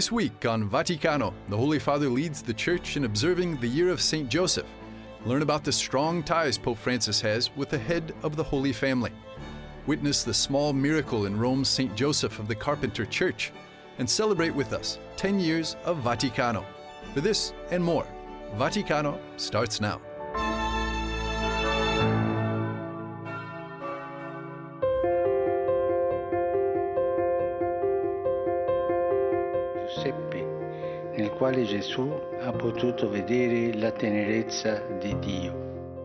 This week on Vaticano, the Holy Father leads the Church in observing the year of St. Joseph. Learn about the strong ties Pope Francis has with the head of the Holy Family. Witness the small miracle in Rome's St. Joseph of the Carpenter Church. And celebrate with us 10 years of Vaticano. For this and more, Vaticano starts now. Quale Gesù ha potuto vedere la tenerezza di Dio.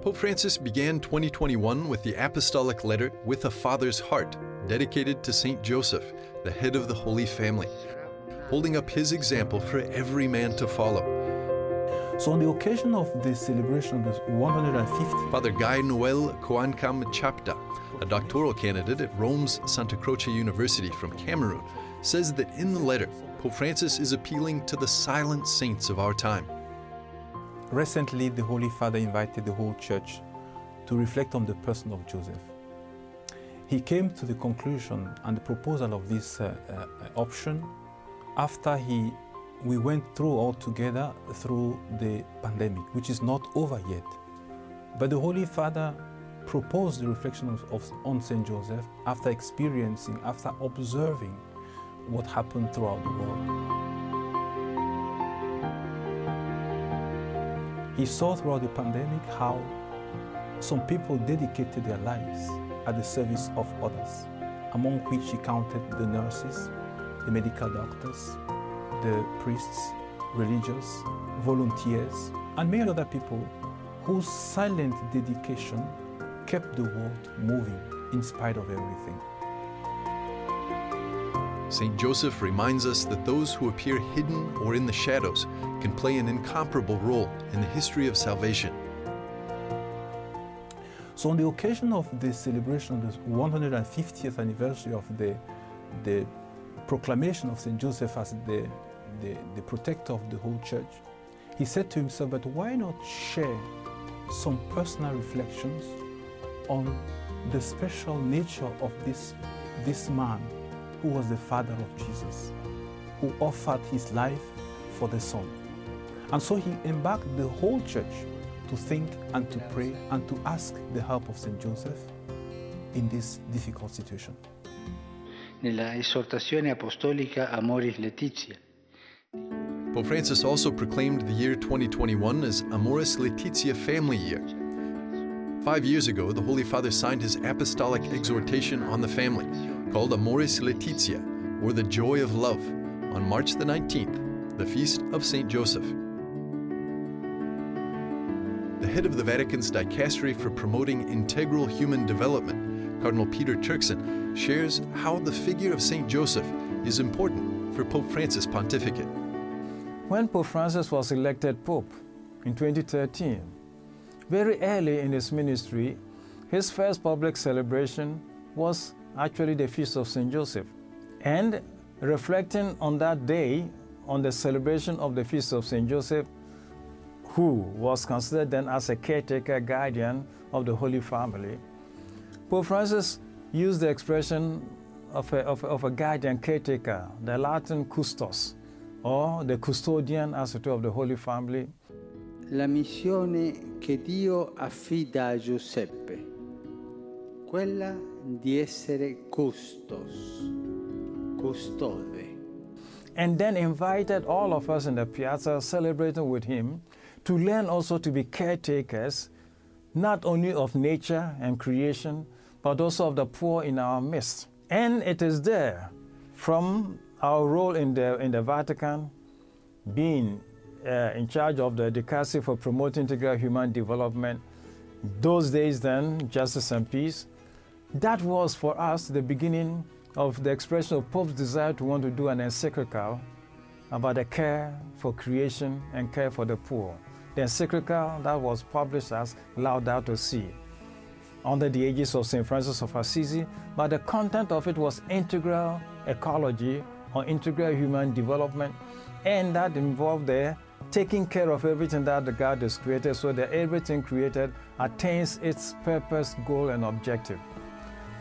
Pope Francis began 2021 with the apostolic letter With a Father's Heart, dedicated to St. Joseph, the head of the Holy Family, holding up his example for every man to follow. So, on the occasion of the celebration of the 150th Father Guy Noel Coancam Chapta, a doctoral candidate at Rome's Santa Croce University from Cameroon, says that in the letter, Pope Francis is appealing to the silent saints of our time. Recently, the Holy Father invited the whole church to reflect on the person of Joseph. He came to the conclusion and the proposal of this uh, uh, option after he, we went through all together through the pandemic, which is not over yet. But the Holy Father proposed the reflection of, of, on St. Joseph after experiencing, after observing what happened throughout the world. He saw throughout the pandemic how some people dedicated their lives at the service of others, among which he counted the nurses, the medical doctors, the priests, religious, volunteers, and many other people whose silent dedication kept the world moving in spite of everything. St. Joseph reminds us that those who appear hidden or in the shadows can play an incomparable role in the history of salvation. So, on the occasion of the celebration of the 150th anniversary of the, the proclamation of St. Joseph as the, the, the protector of the whole church, he said to himself, But why not share some personal reflections on the special nature of this, this man who was the father of Jesus, who offered his life for the Son? And so he embarked the whole church to think and to pray and to ask the help of St. Joseph in this difficult situation. Nella esortazione apostolica Amoris Laetitia, Pope Francis also proclaimed the year 2021 as Amoris Laetitia Family Year. Five years ago, the Holy Father signed his apostolic exhortation on the family, called Amoris Laetitia, or the Joy of Love, on March the 19th, the feast of St. Joseph. The head of the Vatican's Dicastery for Promoting Integral Human Development, Cardinal Peter Turkson, shares how the figure of St. Joseph is important for Pope Francis' pontificate. When Pope Francis was elected Pope in 2013, very early in his ministry, his first public celebration was actually the Feast of St. Joseph. And reflecting on that day, on the celebration of the Feast of St. Joseph, who was considered then as a caretaker guardian of the Holy Family, Pope Francis used the expression of a, of, of a guardian caretaker, the Latin custos, or the custodian as it were of the Holy Family. la missione che Dio affida a Giuseppe, quella di essere custos, custode. and then invited all of us in the piazza celebrating with him to learn also to be caretakers not only of nature and creation but also of the poor in our midst and it is there from our role in the in the vatican being uh, in charge of the dicastery for promoting integral human development those days then justice and peace that was for us the beginning of the expression of Pope's desire to want to do an encyclical about the care for creation and care for the poor. The encyclical that was published as Laudato Si under the aegis of St. Francis of Assisi, but the content of it was integral ecology or integral human development, and that involved the taking care of everything that the God has created so that everything created attains its purpose, goal, and objective.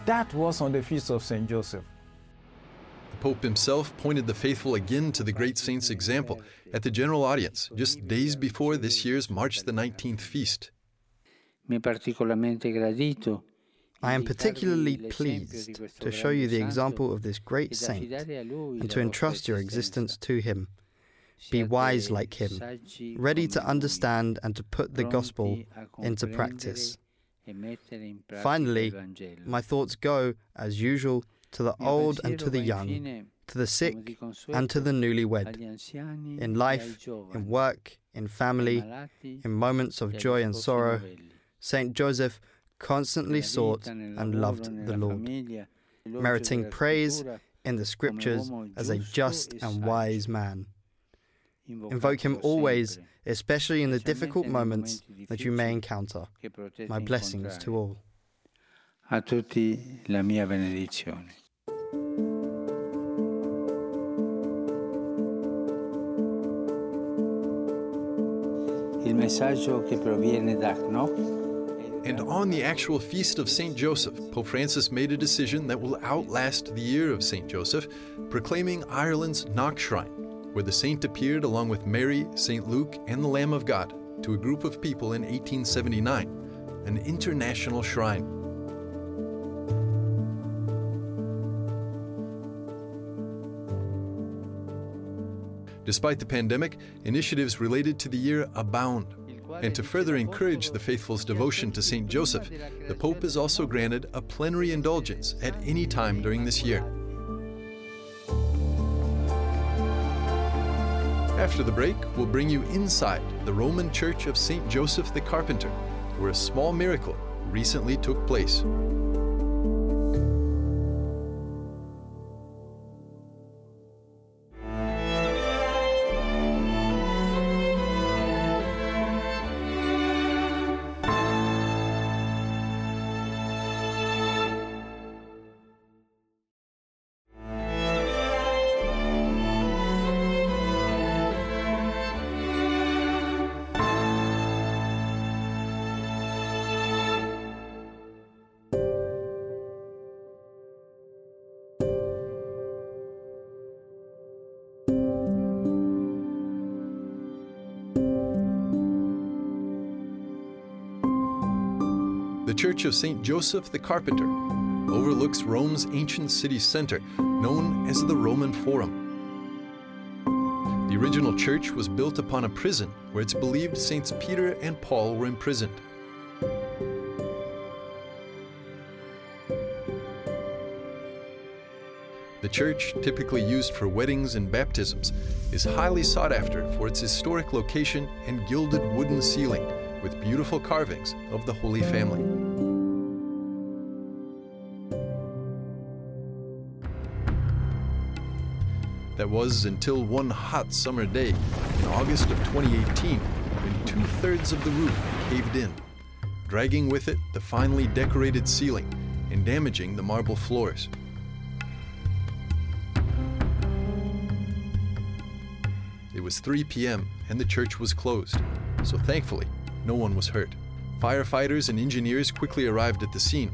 That was on the feast of St. Joseph. The Pope himself pointed the faithful again to the great saint's example at the general audience just days before this year's March the 19th feast. Mi è particolarmente gradito I am particularly pleased to show you the example of this great saint and to entrust your existence to him. Be wise like him, ready to understand and to put the gospel into practice. Finally, my thoughts go, as usual, to the old and to the young, to the sick and to the newlywed, in life, in work, in family, in moments of joy and sorrow. Saint Joseph constantly sought and loved the Lord, meriting praise in the scriptures as a just and wise man. Invoke him always, especially in the difficult moments that you may encounter. My blessings to all. A tutti la mia benedizione. Il messaggio che proviene da Knock And on the actual feast of St. Joseph, Pope Francis made a decision that will outlast the year of St. Joseph, proclaiming Ireland's Knock Shrine, where the saint appeared along with Mary, St. Luke, and the Lamb of God to a group of people in 1879, an international shrine. Despite the pandemic, initiatives related to the year abound. And to further encourage the faithful's devotion to St. Joseph, the Pope is also granted a plenary indulgence at any time during this year. After the break, we'll bring you inside the Roman Church of St. Joseph the Carpenter, where a small miracle recently took place. Church of St. Joseph the Carpenter overlooks Rome's ancient city center, known as the Roman Forum. The original church was built upon a prison where it's believed Saints Peter and Paul were imprisoned. The church, typically used for weddings and baptisms, is highly sought after for its historic location and gilded wooden ceiling with beautiful carvings of the Holy Family. That was until one hot summer day in August of 2018 when two thirds of the roof caved in, dragging with it the finely decorated ceiling and damaging the marble floors. It was 3 p.m. and the church was closed, so thankfully, no one was hurt. Firefighters and engineers quickly arrived at the scene.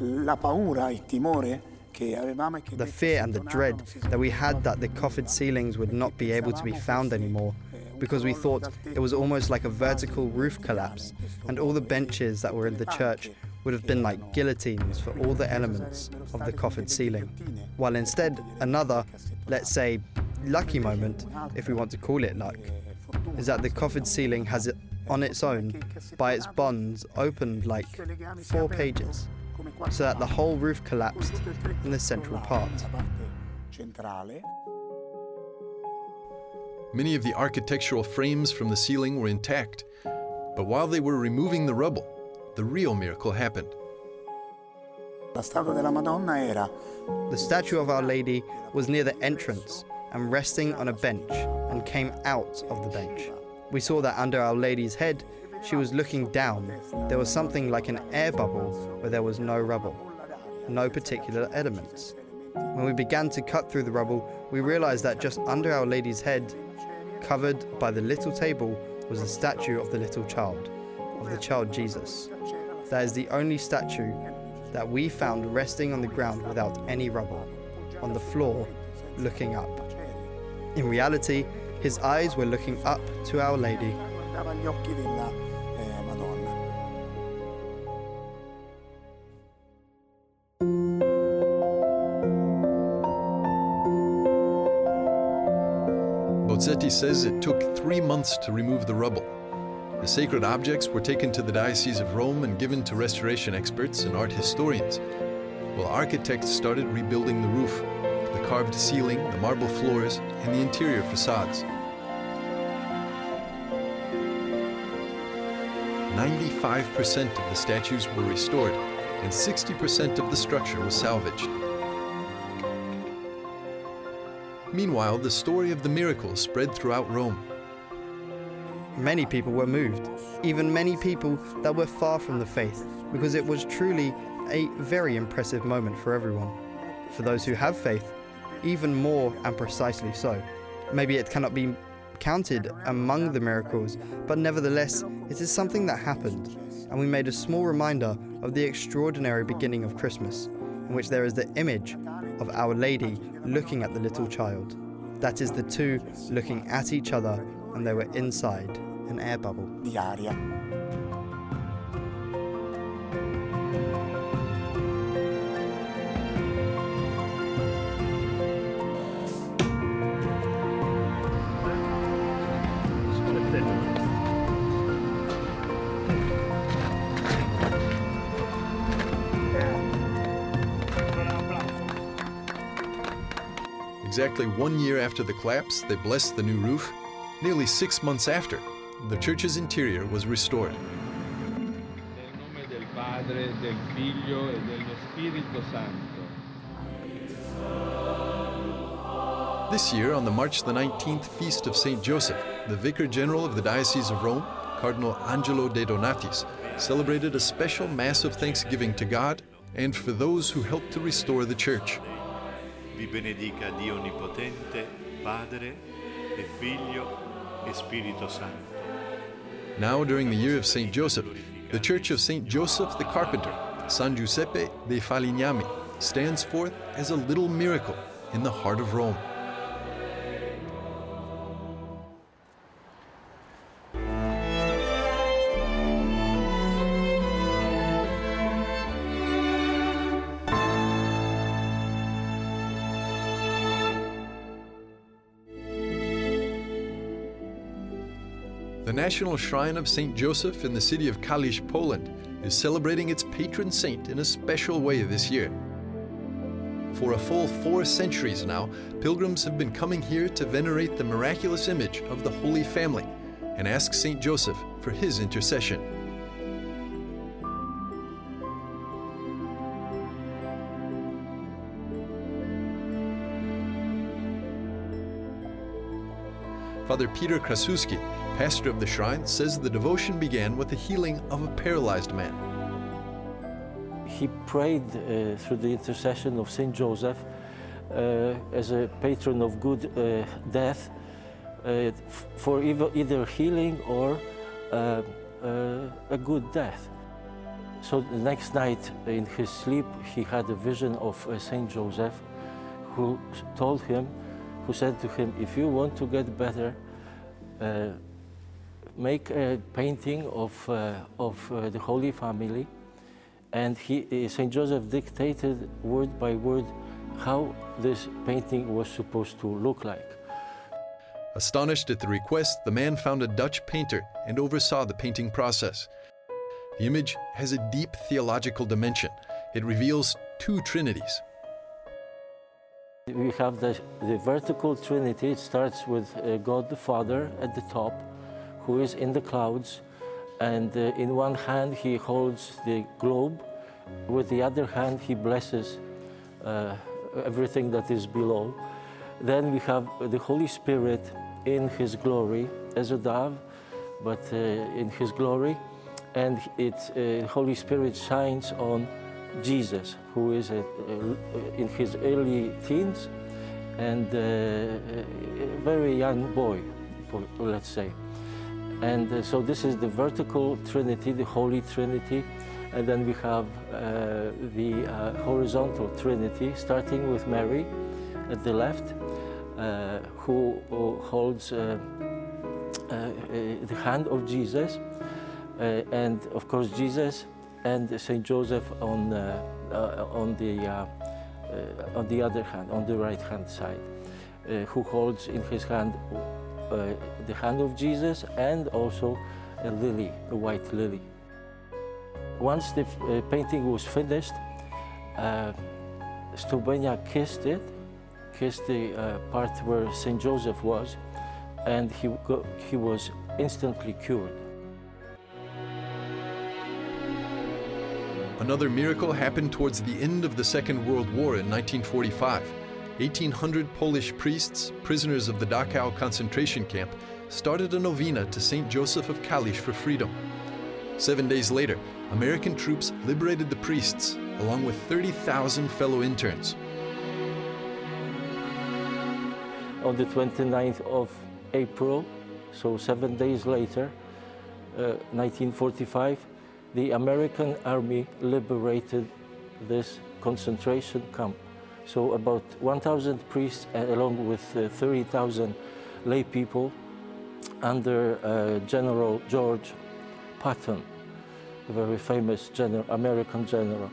La paura, il timore che avevamo è che The fear and the dread that we had that the coffered ceilings would not be able to be found anymore because we thought it was almost like a vertical roof collapse and all the benches that were in the church would have been like guillotines for all the elements of the coffered ceiling. While instead, another, let's say, lucky moment, if we want to call it luck, is that the coffered ceiling has it on its own, by its bonds, opened like four pages, so that the whole roof collapsed in the central part. Many of the architectural frames from the ceiling were intact, but while they were removing the rubble, the real miracle happened. la statua della Madonna era The statue of Our Lady was near the entrance and resting on a bench and came out of the bench. We saw that under Our Lady's head, she was looking down. There was something like an air bubble where there was no rubble, no particular elements. When we began to cut through the rubble, we realized that just under Our Lady's head, covered by the little table, was the statue of the little child, of the child Jesus. That is the only statue that we found resting on the ground without any rubble. on the floor, looking up. In reality, his eyes were looking up to Our Lady. Bozzetti says it took three months to remove the rubble. The sacred objects were taken to the Diocese of Rome and given to restoration experts and art historians, while architects started rebuilding the roof, the carved ceiling, the marble floors, and the interior facades. 95% of the statues were restored, and 60% of the structure was salvaged. Meanwhile, the story of the miracle spread throughout Rome. Many people were moved, even many people that were far from the faith, because it was truly a very impressive moment for everyone. For those who have faith, even more and precisely so. Maybe it cannot be counted among the miracles, but nevertheless, it is something that happened, and we made a small reminder of the extraordinary beginning of Christmas, in which there is the image of Our Lady looking at the little child. That is the two looking at each other, and they were inside an air bubble. Exactly one year after the collapse, they blessed the new roof. Nearly six months after, the church's interior was restored. This year, on the March the 19th feast of St. Joseph, the Vicar General of the Diocese of Rome, Cardinal Angelo de Donatis, celebrated a special Mass of thanksgiving to God and for those who helped to restore the church. Vi benedica Dio Onnipotente, Padre e Figlio e Spirito Santo. Now, during the year of St. Joseph, the Church of St. Joseph the Carpenter, San Giuseppe dei Falegnami, stands forth as a little miracle in the heart of Rome. The National Shrine of St. Joseph in the city of Kalisz, Poland, is celebrating its patron saint in a special way this year. For a full four centuries now, pilgrims have been coming here to venerate the miraculous image of the Holy Family and ask St. Joseph for his intercession. Father Peter Krasuski, pastor of the shrine, says the devotion began with the healing of a paralyzed man. He prayed uh, through the intercession of Saint Joseph uh, as a patron of good uh, death uh, for either, healing or uh, uh, a good death. So the next night in his sleep, he had a vision of Saint Joseph who told him who said to him, if you want to get better, uh, make a painting of, uh, of uh, the Holy Family. And he, uh, St. Joseph dictated word by word how this painting was supposed to look like. Astonished at the request, the man found a Dutch painter and oversaw the painting process. The image has a deep theological dimension. It reveals two trinities we have the, the vertical trinity. It starts with uh, God the Father at the top, who is in the clouds. And uh, in one hand, he holds the globe. With the other hand, he blesses uh, everything that is below. Then we have the Holy Spirit in his glory as a dove, but uh, in his glory. And uh, Holy Spirit shines on Jesus, who is in his early teens and a very young boy, let's say. And uh, so this is the vertical Trinity, the Holy Trinity. And then we have uh, the uh, horizontal Trinity, starting with Mary at the left, uh, who, holds uh, uh, the hand of Jesus, and of course Jesus and Saint Joseph on on the on the other hand, on the right hand side, who holds in his hand the hand of Jesus and also a lily, a white lily. Once the uh, painting was finished, uh, Stobenia kissed it, kissed the uh, part where St. Joseph was, and he, he was instantly cured. Another miracle happened towards the end of the Second World War in 1945. 1,800 Polish priests, prisoners of the Dachau concentration camp, started a novena to St. Joseph of Kalisz for freedom. Seven days later, American troops liberated the priests, along with 30,000 fellow interns. On the 29th of April, so seven days later, uh, 1945, the American army liberated this concentration camp. So about 1,000 priests, uh, along with uh, 30,000 lay people, under uh, General George Patton, a very famous American general.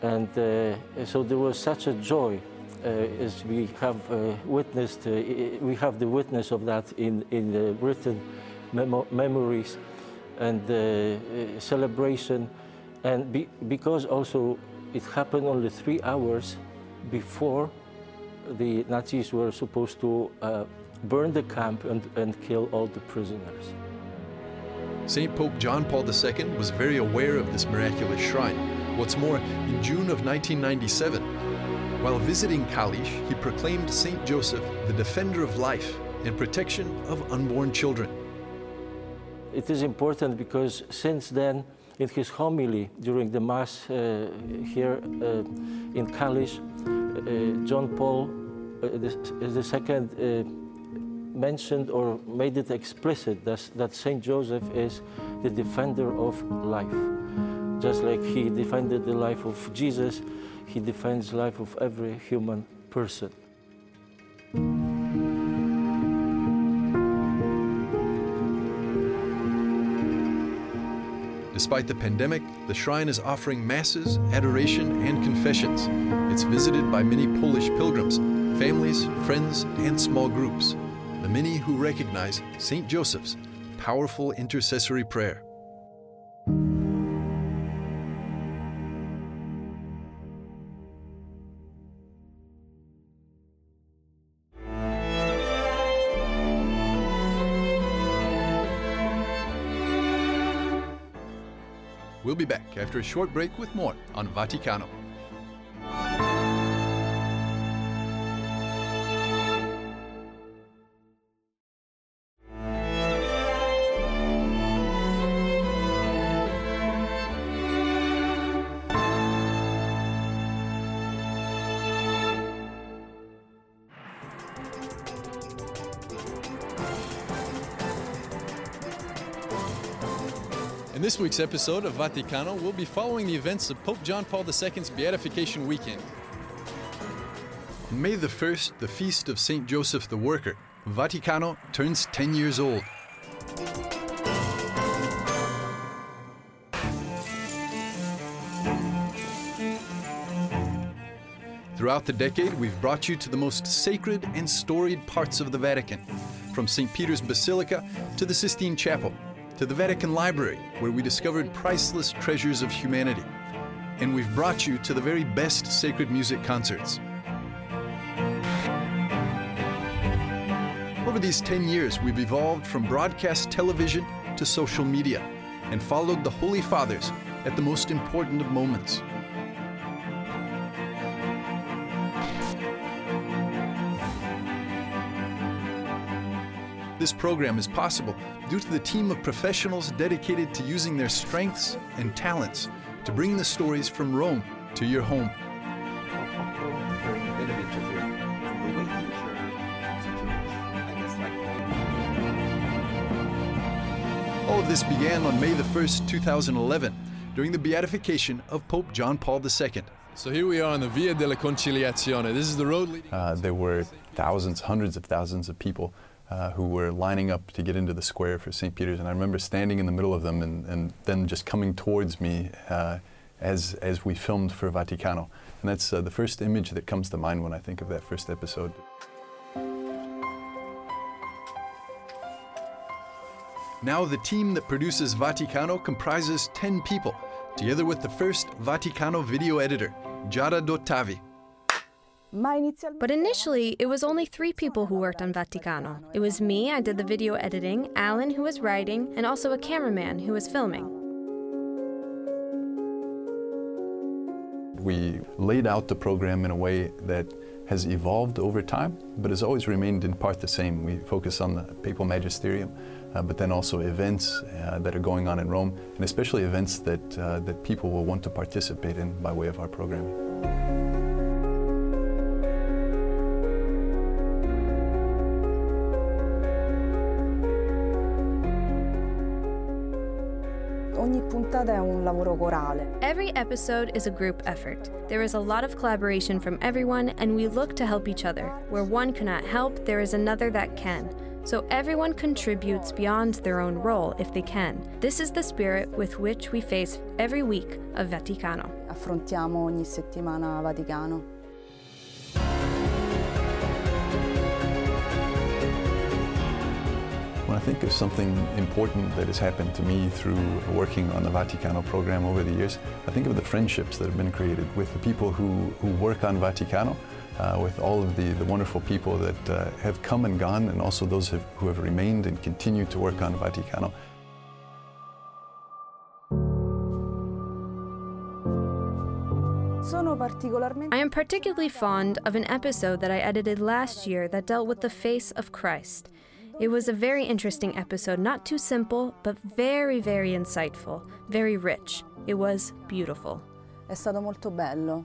And uh, so there was such a joy uh, as we have uh, witnessed, we have the witness of that in, in the written memo memories and celebration. And be because also it happened only three hours before the Nazis were supposed to uh, burn the camp and, and kill all the prisoners. St. Pope John Paul II was very aware of this miraculous shrine. What's more, in June of 1997, while visiting Kalisz, he proclaimed St. Joseph the defender of life and protection of unborn children. It is important because since then, in his homily during the Mass uh, here uh, in Kalisz, uh, John Paul uh, mentioned or made it explicit that, that Saint Joseph is the defender of life. Just like he defended the life of Jesus, he defends the life of every human person. Despite the pandemic, the shrine is offering masses, adoration, and confessions. It's visited by many Polish pilgrims, families, friends, and small groups the many who recognize St. Joseph's powerful intercessory prayer. After a short break with more on Vaticano. This week's episode of Vaticano, we'll be following the events of Pope John Paul II's Beatification Weekend. May the 1st, the feast of St. Joseph the Worker, Vaticano turns 10 years old. Throughout the decade, we've brought you to the most sacred and storied parts of the Vatican, from St. Peter's Basilica to the Sistine Chapel, to the Vatican Library, where we discovered priceless treasures of humanity. And we've brought you to the very best sacred music concerts. Over these 10 years, we've evolved from broadcast television to social media and followed the Holy Fathers at the most important of moments. This program is possible due to the team of professionals dedicated to using their strengths and talents to bring the stories from Rome to your home. All of this began on May the 1st, 2011, during the beatification of Pope John Paul II. So here we are on the Via della Conciliazione. This is the road leading. Uh, there were thousands, hundreds of thousands of people uh, who were lining up to get into the square for St. Peter's, and I remember standing in the middle of them and, and just coming towards me uh, as, as we filmed for Vaticano. And that's uh, the first image that comes to mind when I think of that first episode. Now, the team that produces Vaticano comprises 10 people, together with the first Vaticano video editor, Giada Dottavi. But initially, it was only three people who worked on Vaticano. It was me, I did the video editing, Alan, who was writing, and also a cameraman who was filming. We laid out the program in a way that has evolved over time, but has always remained in part the same. We focus on the papal magisterium, uh, but then also events uh, that are going on in Rome, and especially events that, uh, that people will want to participate in by way of our programming. Lavoro corale. Every episode is a group effort. There is a lot of collaboration from everyone, and we look to help each other. Where one cannot help, there is another that can. So everyone contributes beyond their own role if they can. This is the spirit with which we face every week of Vaticano. Affrontiamo ogni settimana Vaticano. I think of something important that has happened to me through working on the Vaticano program over the years, I think of the friendships that have been created with the people who, who work on Vaticano, uh, with all of the, the wonderful people that uh, have come and gone, and also those have, who have remained and continue to work on Vaticano. I am particularly fond of an episode that I edited last year that dealt with the face of Christ. It was a very interesting episode, not too simple, but very, very insightful, very rich. It was beautiful. È stato molto bello.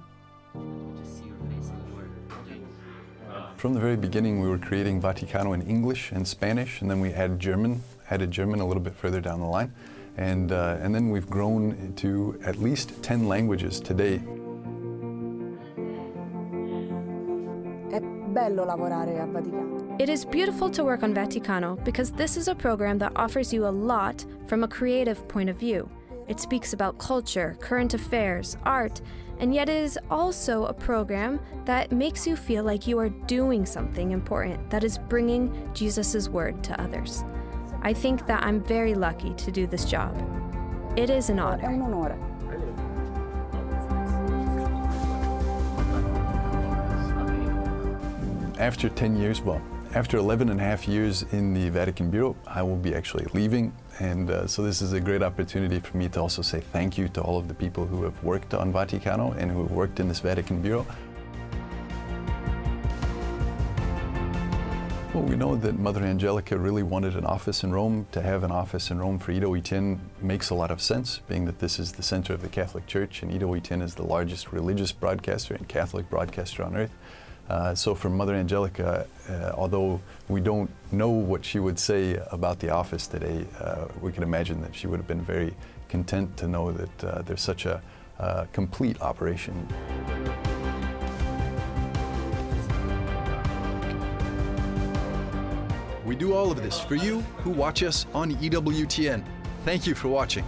From the very beginning, we were creating Vaticano in English and Spanish, and then we added German, added German a little bit further down the line. And, uh, and then we've grown to at least 10 languages today. Bello lavorare a Vaticano. It is beautiful to work on Vaticano because this is a program that offers you a lot from a creative point of view. It speaks about culture, current affairs, art, and yet it is also a program that makes you feel like you are doing something important that is bringing Jesus' word to others. I think that I'm very lucky to do this job. It is an honor. After 10 years, well, after 11 and a half years in the Vatican Bureau, I will be actually leaving. And uh, so this is a great opportunity for me to also say thank you to all of the people who have worked on Vaticano and who have worked in this Vatican Bureau. Well, we know that Mother Angelica really wanted an office in Rome. To have an office in Rome for EWTN makes a lot of sense, being that this is the center of the Catholic Church and EWTN is the largest religious broadcaster and Catholic broadcaster on earth. Uh, so for Mother Angelica, uh, although we don't know what she would say about the office today, uh, we can imagine that she would have been very content to know that uh, there's such a uh, complete operation. We do all of this for you who watch us on EWTN. Thank you for watching.